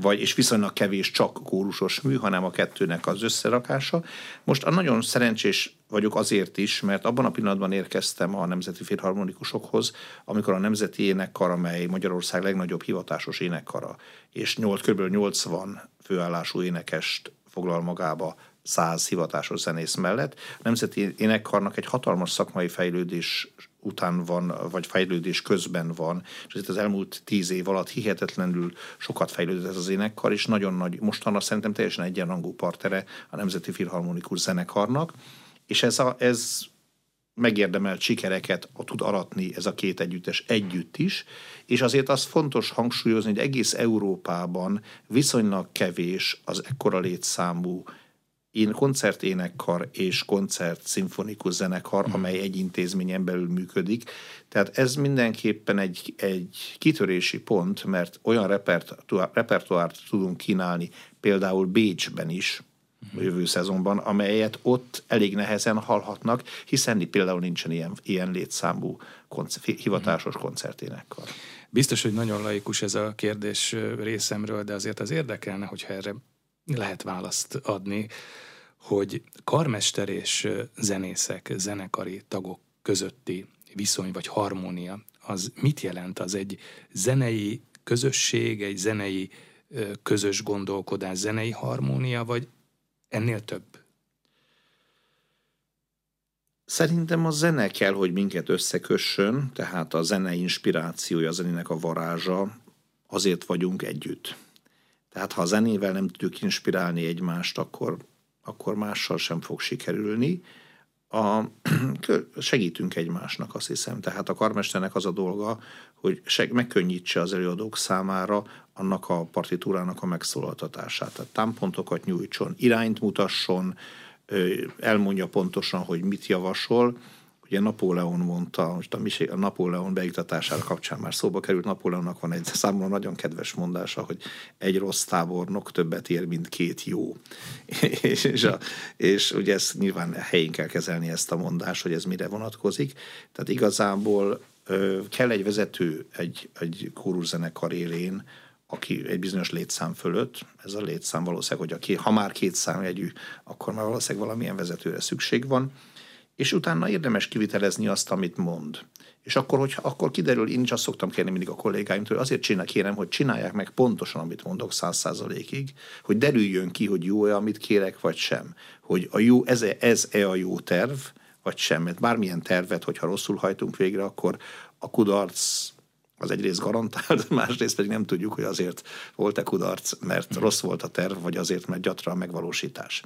vagy és viszonylag kevés csak kórusos mű, hanem a kettőnek az összerakása. Most a nagyon szerencsés vagyok azért is, mert abban a pillanatban érkeztem a Nemzeti Filharmonikusokhoz, amikor a Nemzeti Énekkar, amely Magyarország legnagyobb hivatásos énekkara, és 8, kb. 80 főállású énekest foglal magába száz hivatásos zenész mellett. A Nemzeti Énekkarnak egy hatalmas szakmai fejlődés után van, vagy fejlődés közben van, és itt az elmúlt tíz év alatt hihetetlenül sokat fejlődött ez az énekkar, és nagyon nagy, mostanra szerintem teljesen egyenrangú partere a Nemzeti Filharmonikus Zenekarnak, és ez, a, ez megérdemelt sikereket tud aratni ez a két együttes együtt is, és azért az fontos hangsúlyozni, hogy egész Európában viszonylag kevés az ekkora létszámú én koncerténekkar és koncert szimfonikus zenekar, hmm. amely egy intézményen belül működik. Tehát ez mindenképpen egy, egy kitörési pont, mert olyan repertoárt, repertoárt tudunk kínálni, például Bécsben is, a jövő szezonban, amelyet ott elég nehezen hallhatnak, hiszen például nincsen ilyen, ilyen létszámú koncer, hivatásos hmm. koncerténekkar. Biztos, hogy nagyon laikus ez a kérdés részemről, de azért az érdekelne, hogyha erre lehet választ adni, hogy karmester és zenészek, zenekari tagok közötti viszony vagy harmónia, az mit jelent? Az egy zenei közösség, egy zenei közös gondolkodás, zenei harmónia, vagy ennél több? Szerintem a zene kell, hogy minket összekössön, tehát a zene inspirációja, a zenének a varázsa, azért vagyunk együtt. Tehát ha a zenével nem tudjuk inspirálni egymást, akkor, akkor mással sem fog sikerülni. A, segítünk egymásnak, azt hiszem. Tehát a karmesternek az a dolga, hogy seg, megkönnyítse az előadók számára annak a partitúrának a megszólaltatását. Tehát támpontokat nyújtson, irányt mutasson, elmondja pontosan, hogy mit javasol. Ugye Napóleon mondta, most a, a Napóleon beiktatására kapcsán már szóba került, Napóleonnak van egy számomra nagyon kedves mondása, hogy egy rossz tábornok többet ér, mint két jó. és, és, a, és ugye ezt nyilván helyén kell kezelni ezt a mondást, hogy ez mire vonatkozik. Tehát igazából kell egy vezető egy, egy kóruszenekar élén, aki egy bizonyos létszám fölött, ez a létszám valószínűleg, hogy aki, ha már két számjegyű, akkor már valószínűleg valamilyen vezetőre szükség van, és utána érdemes kivitelezni azt, amit mond. És akkor, hogyha akkor kiderül, én is azt szoktam kérni mindig a kollégáimtól, hogy azért csinál, kérem, hogy csinálják meg pontosan, amit mondok száz százalékig, hogy derüljön ki, hogy jó-e, amit kérek, vagy sem. Hogy a jó, ez-e, ez-e a jó terv, vagy sem. Mert bármilyen tervet, hogyha rosszul hajtunk végre, akkor a kudarc az egyrészt garantált, másrészt pedig nem tudjuk, hogy azért volt-e kudarc, mert mm. rossz volt a terv, vagy azért, mert gyatra a megvalósítás.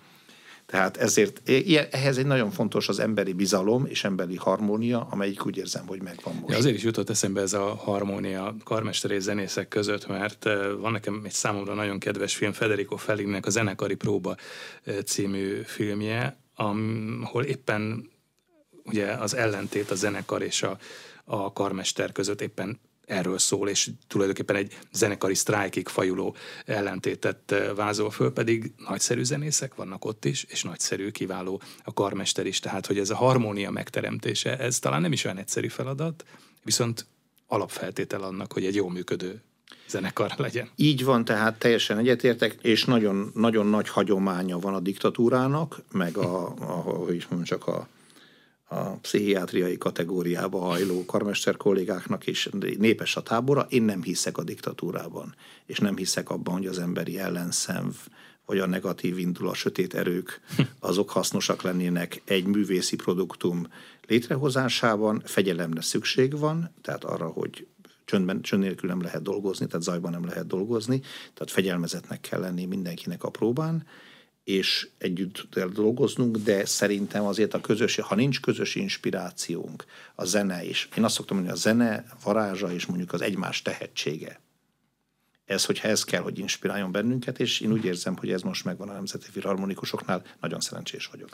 Tehát ezért ehhez egy nagyon fontos az emberi bizalom és emberi harmónia, amelyik úgy érzem, hogy megvan most. Ja, azért is jutott eszembe ez a harmónia karmester és zenészek között, mert van nekem egy számomra nagyon kedves film, Federico Fellinnek a Zenekari Próba című filmje, ahol éppen ugye az ellentét a zenekar és a, a karmester között éppen erről szól, és tulajdonképpen egy zenekari sztrájkig fajuló ellentétet eh, vázol föl, pedig nagyszerű zenészek vannak ott is, és nagyszerű, kiváló a karmester is. Tehát, hogy ez a harmónia megteremtése, ez talán nem is olyan egyszerű feladat, viszont alapfeltétel annak, hogy egy jó működő zenekar legyen. Így van, tehát teljesen egyetértek, és nagyon, nagyon nagy hagyománya van a diktatúrának, meg a, a hogy mondjam, csak a a pszichiátriai kategóriába hajló karmester kollégáknak is népes a tábora. Én nem hiszek a diktatúrában, és nem hiszek abban, hogy az emberi ellenszenv vagy a negatív indul, a sötét erők, azok hasznosak lennének egy művészi produktum létrehozásában. Fegyelemre szükség van, tehát arra, hogy csöndben, csönd nélkül nem lehet dolgozni, tehát zajban nem lehet dolgozni, tehát fegyelmezetnek kell lenni mindenkinek a próbán, és együtt kell dolgoznunk, de szerintem azért a közös, ha nincs közös inspirációnk, a zene is, én azt szoktam mondani, a zene varázsa és mondjuk az egymás tehetsége ez, hogyha ez kell, hogy inspiráljon bennünket, és én úgy érzem, hogy ez most megvan a Nemzeti Filharmonikusoknál, nagyon szerencsés vagyok.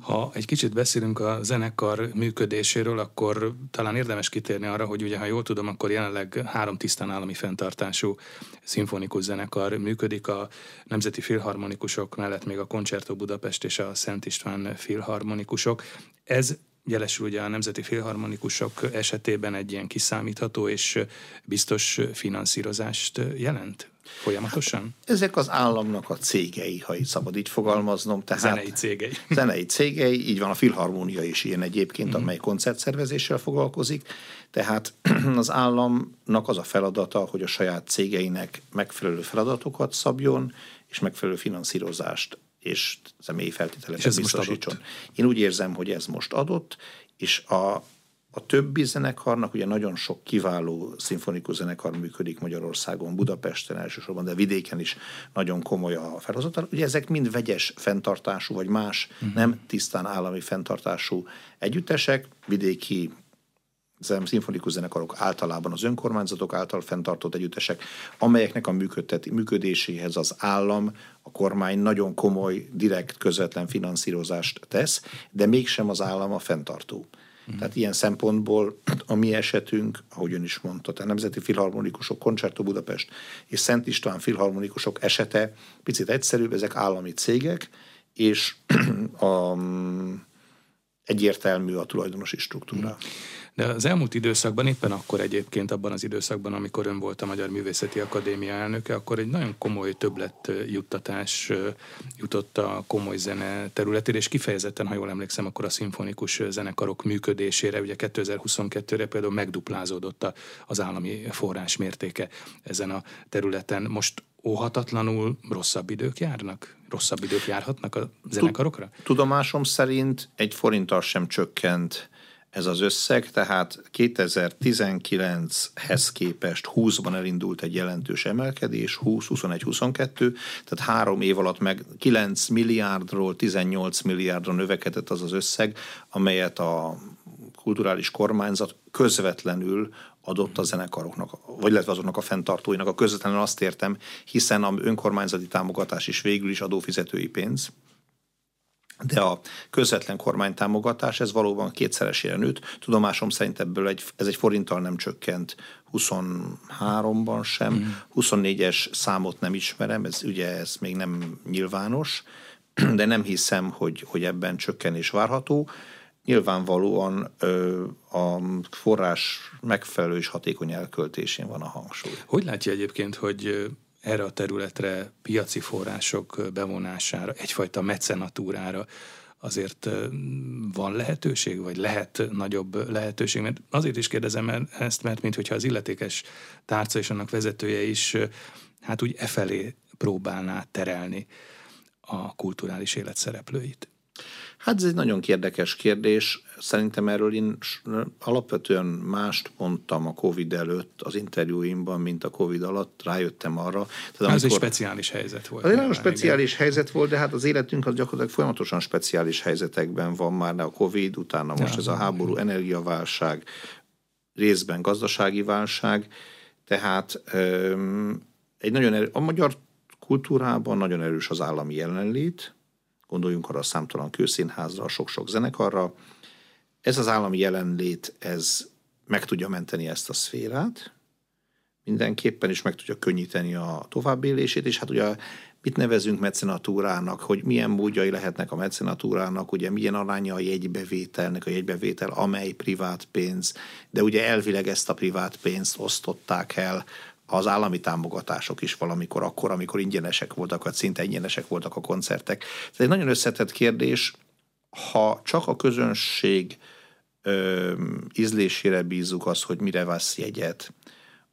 Ha egy kicsit beszélünk a zenekar működéséről, akkor talán érdemes kitérni arra, hogy ugye, ha jól tudom, akkor jelenleg három tisztán állami fenntartású szimfonikus zenekar működik, a Nemzeti Filharmonikusok mellett még a Concerto Budapest és a Szent István Filharmonikusok. Ez jelesül ugye a nemzeti filharmonikusok esetében egy ilyen kiszámítható és biztos finanszírozást jelent folyamatosan? Hát, ezek az államnak a cégei, ha így szabad így fogalmaznom. Tehát zenei cégei. Zenei cégei, így van, a filharmónia is ilyen egyébként, mm-hmm. amely koncertszervezéssel foglalkozik. Tehát az államnak az a feladata, hogy a saját cégeinek megfelelő feladatokat szabjon, és megfelelő finanszírozást és személyi feltételeket biztosítson. Én úgy érzem, hogy ez most adott, és a, a többi zenekarnak, ugye nagyon sok kiváló szimfonikus zenekar működik Magyarországon, Budapesten elsősorban, de vidéken is nagyon komoly a felhozatal. Ugye ezek mind vegyes fenntartású, vagy más, uh-huh. nem tisztán állami fenntartású együttesek, vidéki szimfonikus zenekarok általában az önkormányzatok által fenntartott együttesek, amelyeknek a működéséhez az állam, a kormány nagyon komoly, direkt, közvetlen finanszírozást tesz, de mégsem az állam a fenntartó. Mm. Tehát ilyen szempontból a mi esetünk, ahogy ön is mondta, a Nemzeti Filharmonikusok, Concerto Budapest és Szent István Filharmonikusok esete picit egyszerűbb, ezek állami cégek, és a, egyértelmű a tulajdonosi struktúra. Mm. De az elmúlt időszakban, éppen akkor egyébként abban az időszakban, amikor ön volt a Magyar Művészeti Akadémia elnöke, akkor egy nagyon komoly többlet juttatás jutott a komoly zene területére, és kifejezetten, ha jól emlékszem, akkor a szimfonikus zenekarok működésére, ugye 2022-re például megduplázódott az állami forrás mértéke ezen a területen. Most óhatatlanul rosszabb idők járnak? rosszabb idők járhatnak a zenekarokra? Tudomásom szerint egy forinttal sem csökkent ez az összeg, tehát 2019-hez képest 20-ban elindult egy jelentős emelkedés, 20, 21, 22, tehát három év alatt meg 9 milliárdról 18 milliárdra növekedett az az összeg, amelyet a kulturális kormányzat közvetlenül adott a zenekaroknak, vagy illetve azoknak a fenntartóinak. A közvetlenül azt értem, hiszen a önkormányzati támogatás is végül is adófizetői pénz, de a közvetlen kormánytámogatás, ez valóban kétszeresére nőtt. Tudomásom szerint ebből egy, ez egy forinttal nem csökkent 23-ban sem. Mm. 24-es számot nem ismerem, ez ugye ez még nem nyilvános, de nem hiszem, hogy, hogy ebben csökkenés várható. Nyilvánvalóan ö, a forrás megfelelő és hatékony elköltésén van a hangsúly. Hogy látja egyébként, hogy erre a területre piaci források bevonására, egyfajta mecenatúrára azért van lehetőség, vagy lehet nagyobb lehetőség? Mert azért is kérdezem ezt, mert mintha az illetékes tárca és annak vezetője is hát úgy e felé próbálná terelni a kulturális élet szereplőit. Hát ez egy nagyon érdekes kérdés. Szerintem erről én alapvetően mást mondtam a Covid előtt az interjúimban, mint a Covid alatt. Rájöttem arra. Tehát ez egy speciális helyzet volt. Ez egy nagyon speciális igen. helyzet volt, de hát az életünk az gyakorlatilag folyamatosan speciális helyzetekben van már, a Covid, utána most ja, ez a háború, energiaválság, részben gazdasági válság. Tehát egy nagyon erő, a magyar kultúrában nagyon erős az állami jelenlét, gondoljunk arra a számtalan kőszínházra, sok-sok zenekarra. Ez az állami jelenlét, ez meg tudja menteni ezt a szférát, mindenképpen is meg tudja könnyíteni a továbbélését, és hát ugye mit nevezünk mecenatúrának, hogy milyen módjai lehetnek a mecenatúrának, ugye milyen aránya a jegybevételnek, a jegybevétel, amely privát pénz, de ugye elvileg ezt a privát pénzt osztották el az állami támogatások is valamikor akkor, amikor ingyenesek voltak, vagy szinte ingyenesek voltak a koncertek. Ez egy nagyon összetett kérdés. Ha csak a közönség ö, ízlésére bízzuk az, hogy mire vesz jegyet,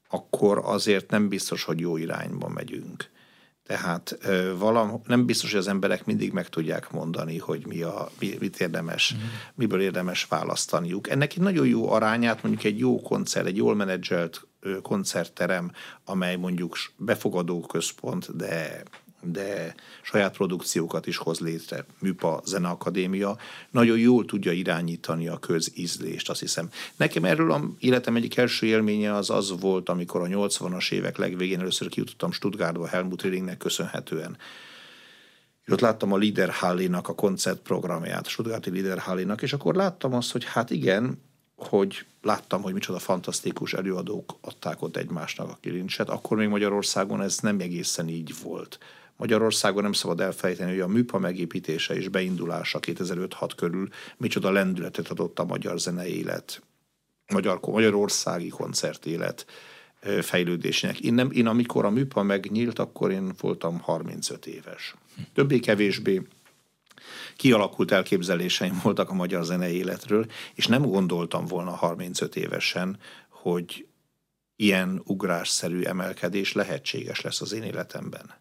akkor azért nem biztos, hogy jó irányba megyünk. Tehát ö, valam, nem biztos, hogy az emberek mindig meg tudják mondani, hogy mi a, mi, mit érdemes, mm. miből érdemes választaniuk. Ennek egy nagyon jó arányát, mondjuk egy jó koncert, egy jól menedzselt koncertterem, amely mondjuk befogadó központ, de de saját produkciókat is hoz létre, Műpa Zeneakadémia, nagyon jól tudja irányítani a közízlést, azt hiszem. Nekem erről a életem egyik első élménye az az volt, amikor a 80-as évek legvégén először kijutottam Stuttgartba Helmut Rillingnek köszönhetően. És ott láttam a Liederhallénak a koncertprogramját, Stuttgarti Liederhallénak, és akkor láttam azt, hogy hát igen, hogy láttam, hogy micsoda fantasztikus előadók adták ott egymásnak a kilincset, akkor még Magyarországon ez nem egészen így volt. Magyarországon nem szabad elfelejteni, hogy a műpa megépítése és beindulása 2005-6 körül micsoda lendületet adott a magyar zenei élet, magyar, magyarországi koncertélet fejlődésének. Én, nem, én amikor a műpa megnyílt, akkor én voltam 35 éves. Többé-kevésbé kialakult elképzeléseim voltak a magyar zenei életről, és nem gondoltam volna 35 évesen, hogy ilyen ugrásszerű emelkedés lehetséges lesz az én életemben.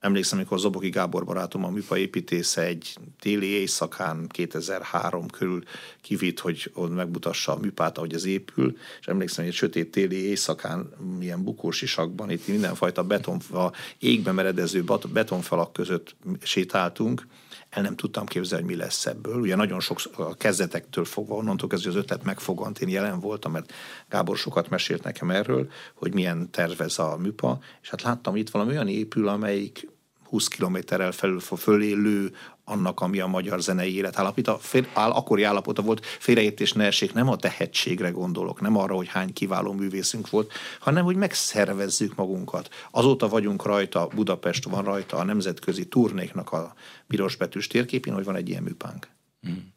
Emlékszem, amikor Zoboki Gábor barátom, a műpa építésze egy téli éjszakán 2003 körül kivitt, hogy megmutassa a műpát, ahogy az épül, és emlékszem, hogy egy sötét téli éjszakán, milyen bukósisakban, itt mindenfajta beton, a égbe meredező betonfalak között sétáltunk, el nem tudtam képzelni, hogy mi lesz ebből. Ugye nagyon sok a kezdetektől fogva, onnantól kezdve az ötlet megfogant, én jelen voltam, mert Gábor sokat mesélt nekem erről, hogy milyen tervez a műpa, és hát láttam, itt valami olyan épül, amelyik 20 kilométerrel felül fölé lő annak, ami a magyar zenei élet állapita, fél, áll, akkori állapota volt, félreértés ne essék, nem a tehetségre gondolok, nem arra, hogy hány kiváló művészünk volt, hanem, hogy megszervezzük magunkat. Azóta vagyunk rajta, Budapest van rajta a nemzetközi turnéknak a pirosbetűs térképén, hogy van egy ilyen műpánk. Hmm.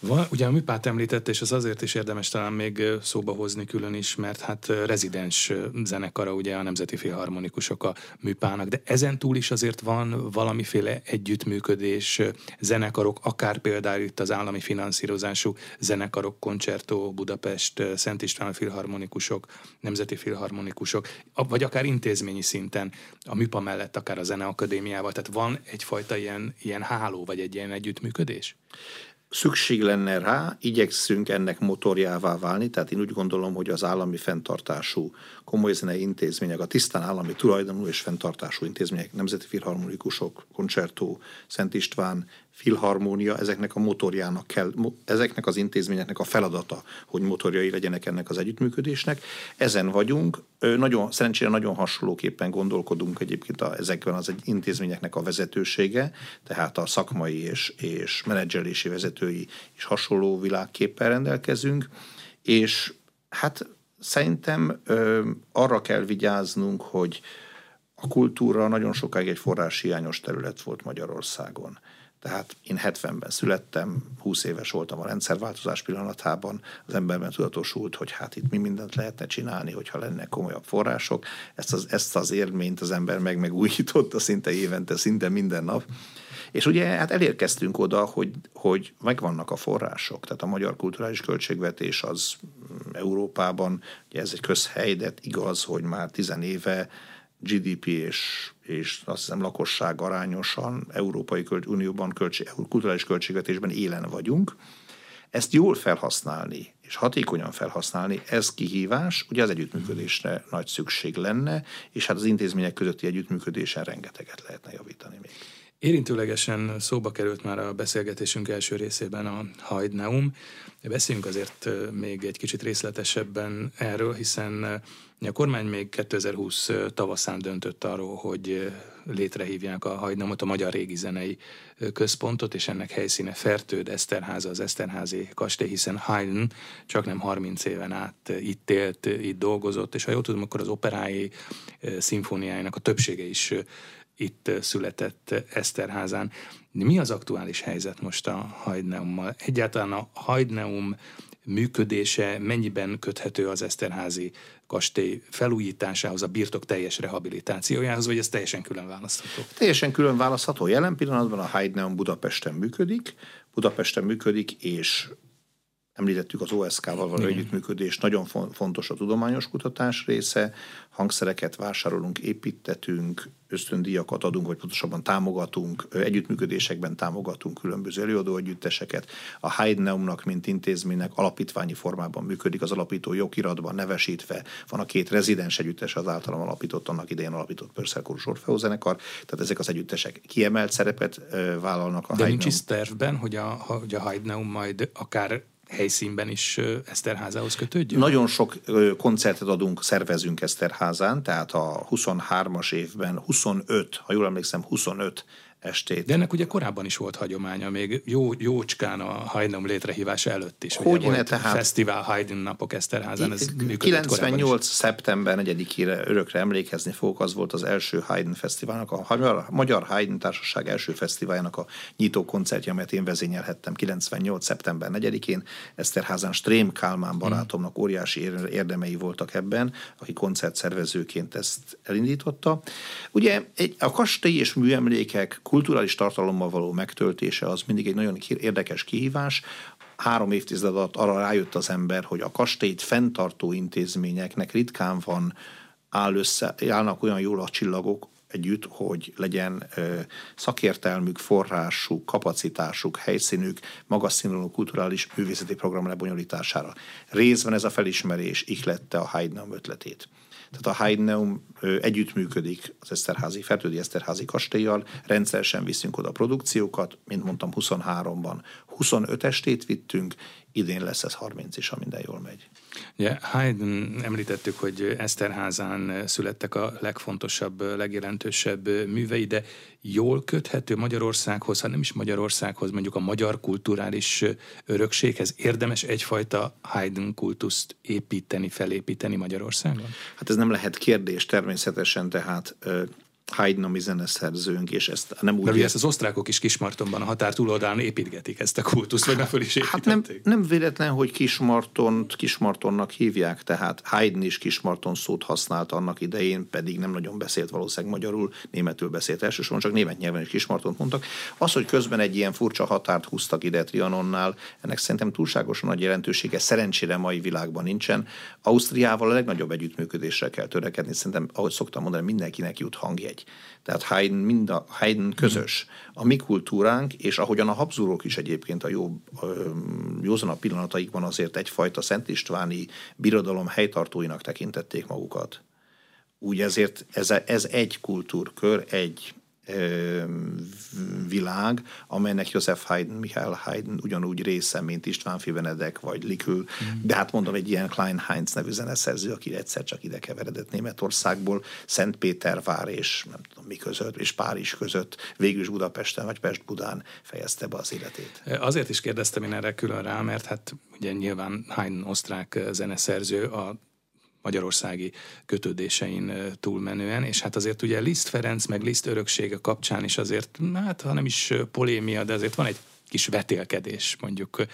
Van, ugye a műpát említett, és az azért is érdemes talán még szóba hozni külön is, mert hát rezidens zenekara ugye a Nemzeti Filharmonikusok a műpának, de ezen túl is azért van valamiféle együttműködés, zenekarok, akár például itt az állami finanszírozású zenekarok, Koncertó, Budapest, Szent István Filharmonikusok, Nemzeti Filharmonikusok, vagy akár intézményi szinten a műpa mellett akár a Zeneakadémiával, tehát van egyfajta ilyen, ilyen háló, vagy egy ilyen együttműködés? Szükség lenne rá, igyekszünk ennek motorjává válni, tehát én úgy gondolom, hogy az állami fenntartású komoly zenei intézmények, a tisztán állami tulajdonú és fenntartású intézmények, Nemzeti Filharmonikusok, Koncertó, Szent István, filharmónia, ezeknek a motorjának kell, ezeknek az intézményeknek a feladata, hogy motorjai legyenek ennek az együttműködésnek. Ezen vagyunk, nagyon, szerencsére nagyon hasonlóképpen gondolkodunk egyébként a, ezekben az intézményeknek a vezetősége, tehát a szakmai és, és menedzselési vezetői is hasonló világképpen rendelkezünk, és hát szerintem ö, arra kell vigyáznunk, hogy a kultúra nagyon sokáig egy forráshiányos terület volt Magyarországon. Tehát én 70-ben születtem, 20 éves voltam a rendszerváltozás pillanatában, az emberben tudatosult, hogy hát itt mi mindent lehetne csinálni, hogyha lenne komolyabb források. Ezt az, ezt az érményt az ember meg megújította szinte évente, szinte minden nap. És ugye hát elérkeztünk oda, hogy, hogy megvannak a források, tehát a magyar kulturális költségvetés az Európában, ugye ez egy közhely, de igaz, hogy már tizen éve GDP és, és azt hiszem lakosság arányosan Európai Unióban költség, kulturális költségvetésben élen vagyunk. Ezt jól felhasználni és hatékonyan felhasználni, ez kihívás, ugye az együttműködésre nagy szükség lenne, és hát az intézmények közötti együttműködésen rengeteget lehetne javítani még. Érintőlegesen szóba került már a beszélgetésünk első részében a Hajdneum. Beszéljünk azért még egy kicsit részletesebben erről, hiszen a kormány még 2020 tavaszán döntött arról, hogy létrehívják a Hajdneumot, a Magyar Régi Zenei Központot, és ennek helyszíne Fertőd Eszterháza, az Eszterházi kastély, hiszen Haydn csak nem 30 éven át itt élt, itt dolgozott, és ha jól tudom, akkor az operái, szimfóniájának a többsége is itt született Eszterházán. Mi az aktuális helyzet most a Hajdneummal? Egyáltalán a Hajdneum működése mennyiben köthető az Eszterházi kastély felújításához, a birtok teljes rehabilitációjához, vagy ez teljesen külön választható? Teljesen külön választható. Jelen pillanatban a Hajdneum Budapesten működik, Budapesten működik, és említettük az OSK-val való együttműködés, nagyon fontos a tudományos kutatás része, hangszereket vásárolunk, építetünk, ösztöndíjakat adunk, vagy pontosabban támogatunk, együttműködésekben támogatunk különböző előadóegyütteseket. A Haydneumnak, mint intézménynek alapítványi formában működik, az alapító jogiratban nevesítve. Van a két rezidens együttes, az általam alapított, annak idején alapított Pörszelkorú Orfeó zenekar, tehát ezek az együttesek kiemelt szerepet vállalnak a De nincs is tervben, hogy a, hogy a Haydneum majd akár helyszínben is Eszterházához kötődjön? Nagyon sok koncertet adunk, szervezünk Eszterházán, tehát a 23-as évben 25, ha jól emlékszem, 25 estét. De ennek ugye korábban is volt hagyománya, még jó, jócskán a Haydn létrehívása előtt is. Hogy ne tehát? Fesztivál Haydn napok Eszterházán, ez 98. szeptember 4-ére örökre emlékezni fogok, az volt az első Haydn Fesztiválnak, a Magyar Haydn Társaság első fesztiváljának a nyitó koncertje, amelyet én vezényelhettem 98. szeptember 4-én. Eszterházán Strém Kálmán hmm. barátomnak óriási érdemei voltak ebben, aki koncertszervezőként ezt elindította. Ugye a kastély és műemlékek kulturális tartalommal való megtöltése az mindig egy nagyon érdekes kihívás. Három évtized alatt arra rájött az ember, hogy a kastélyt fenntartó intézményeknek ritkán van áll össze, állnak olyan jól a csillagok, együtt, hogy legyen ö, szakértelmük, forrásuk, kapacitásuk, helyszínük, magas színvonalú kulturális művészeti program lebonyolítására. Részben ez a felismerés ihlette a Haydn ötletét. Tehát a Haydneum együttműködik az Eszterházi, Fertődi Eszterházi kastélyjal, rendszeresen viszünk oda produkciókat, mint mondtam 23-ban 25 estét vittünk, idén lesz ez 30 is, ha minden jól megy. Ugye Haydn említettük, hogy Eszterházán születtek a legfontosabb, legjelentősebb művei, de jól köthető Magyarországhoz, ha nem is Magyarországhoz, mondjuk a magyar kulturális örökséghez érdemes egyfajta Haydn kultuszt építeni, felépíteni Magyarországon? Hát ez nem lehet kérdés természetesen, tehát Haydn zeneszerzőnk, és ezt nem úgy... De ezt az osztrákok is Kismartonban a határ túloldalán építgetik ezt a kultuszt, vagy föl is Hát nem, nem véletlen, hogy Kismartont Kismartonnak hívják, tehát Haydn is Kismarton szót használt annak idején, pedig nem nagyon beszélt valószínűleg magyarul, németül beszélt elsősorban, csak német nyelven is Kismartont mondtak. Az, hogy közben egy ilyen furcsa határt húztak ide Trianonnál, ennek szerintem túlságosan nagy jelentősége szerencsére mai világban nincsen. Ausztriával a legnagyobb együttműködésre kell törekedni, szerintem, ahogy szoktam mondani, mindenkinek jut hangjegy. Tehát Haydn, mind a, Haydn közös. A mi kultúránk, és ahogyan a Habsburgok is egyébként a jó, józanabb pillanataikban azért egyfajta Szent Istváni birodalom helytartóinak tekintették magukat. Úgy ezért ez, ez egy kultúrkör, egy világ, amelynek József Haydn, Michael Haydn ugyanúgy része, mint István Fivenedek vagy Likül, mm. de hát mondom, egy ilyen Klein Heinz nevű zeneszerző, aki egyszer csak ide keveredett Németországból, Szentpétervár és nem tudom mi között, és Párizs között, végül is Budapesten vagy Pest-Budán fejezte be az életét. Azért is kérdeztem én erre külön rá, mert hát ugye nyilván Haydn osztrák zeneszerző, a magyarországi kötődésein túlmenően, és hát azért ugye Liszt Ferenc meg Liszt öröksége kapcsán is azért, hát ha nem is polémia, de azért van egy kis vetélkedés mondjuk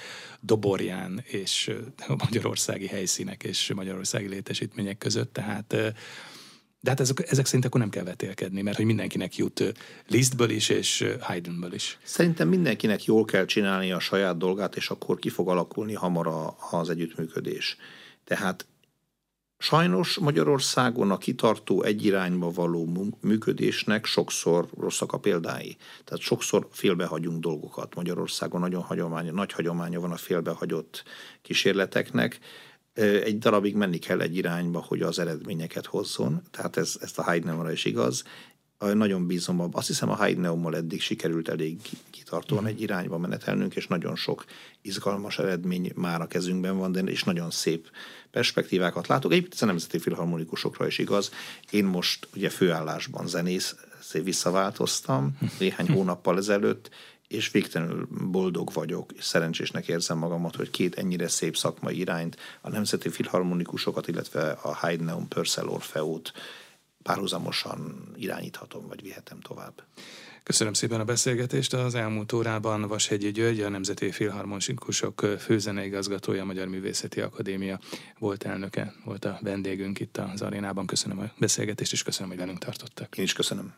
Doborján és a magyarországi helyszínek és magyarországi létesítmények között, tehát de hát ezek, ezek szerint akkor nem kell vetélkedni, mert hogy mindenkinek jut Lisztből is és Haydnből is. Szerintem mindenkinek jól kell csinálni a saját dolgát, és akkor ki fog alakulni hamar az együttműködés. Tehát Sajnos Magyarországon a kitartó egy irányba való működésnek sokszor rosszak a példái. Tehát sokszor félbehagyunk dolgokat. Magyarországon nagyon hagyománya, nagy hagyománya van a félbehagyott kísérleteknek. Egy darabig menni kell egy irányba, hogy az eredményeket hozzon. Tehát ez, ezt a Haydnemra is igaz. Nagyon bízom. Azt hiszem a Haydneummal eddig sikerült elég kitartóan egy irányba menetelnünk, és nagyon sok izgalmas eredmény már a kezünkben van, de és nagyon szép perspektívákat látok. Egyébként a nemzeti filharmonikusokra is igaz. Én most ugye főállásban zenész, visszaváltoztam néhány hónappal ezelőtt, és végtelenül boldog vagyok, és szerencsésnek érzem magamat, hogy két ennyire szép szakmai irányt, a Nemzeti Filharmonikusokat, illetve a Haydneum Purcell Orfeót párhuzamosan irányíthatom, vagy vihetem tovább. Köszönöm szépen a beszélgetést. Az elmúlt órában Vashegyi György, a Nemzeti Filharmonikusok főzeneigazgatója, a Magyar Művészeti Akadémia volt elnöke, volt a vendégünk itt az arénában. Köszönöm a beszélgetést, és köszönöm, hogy velünk tartottak. Én is köszönöm.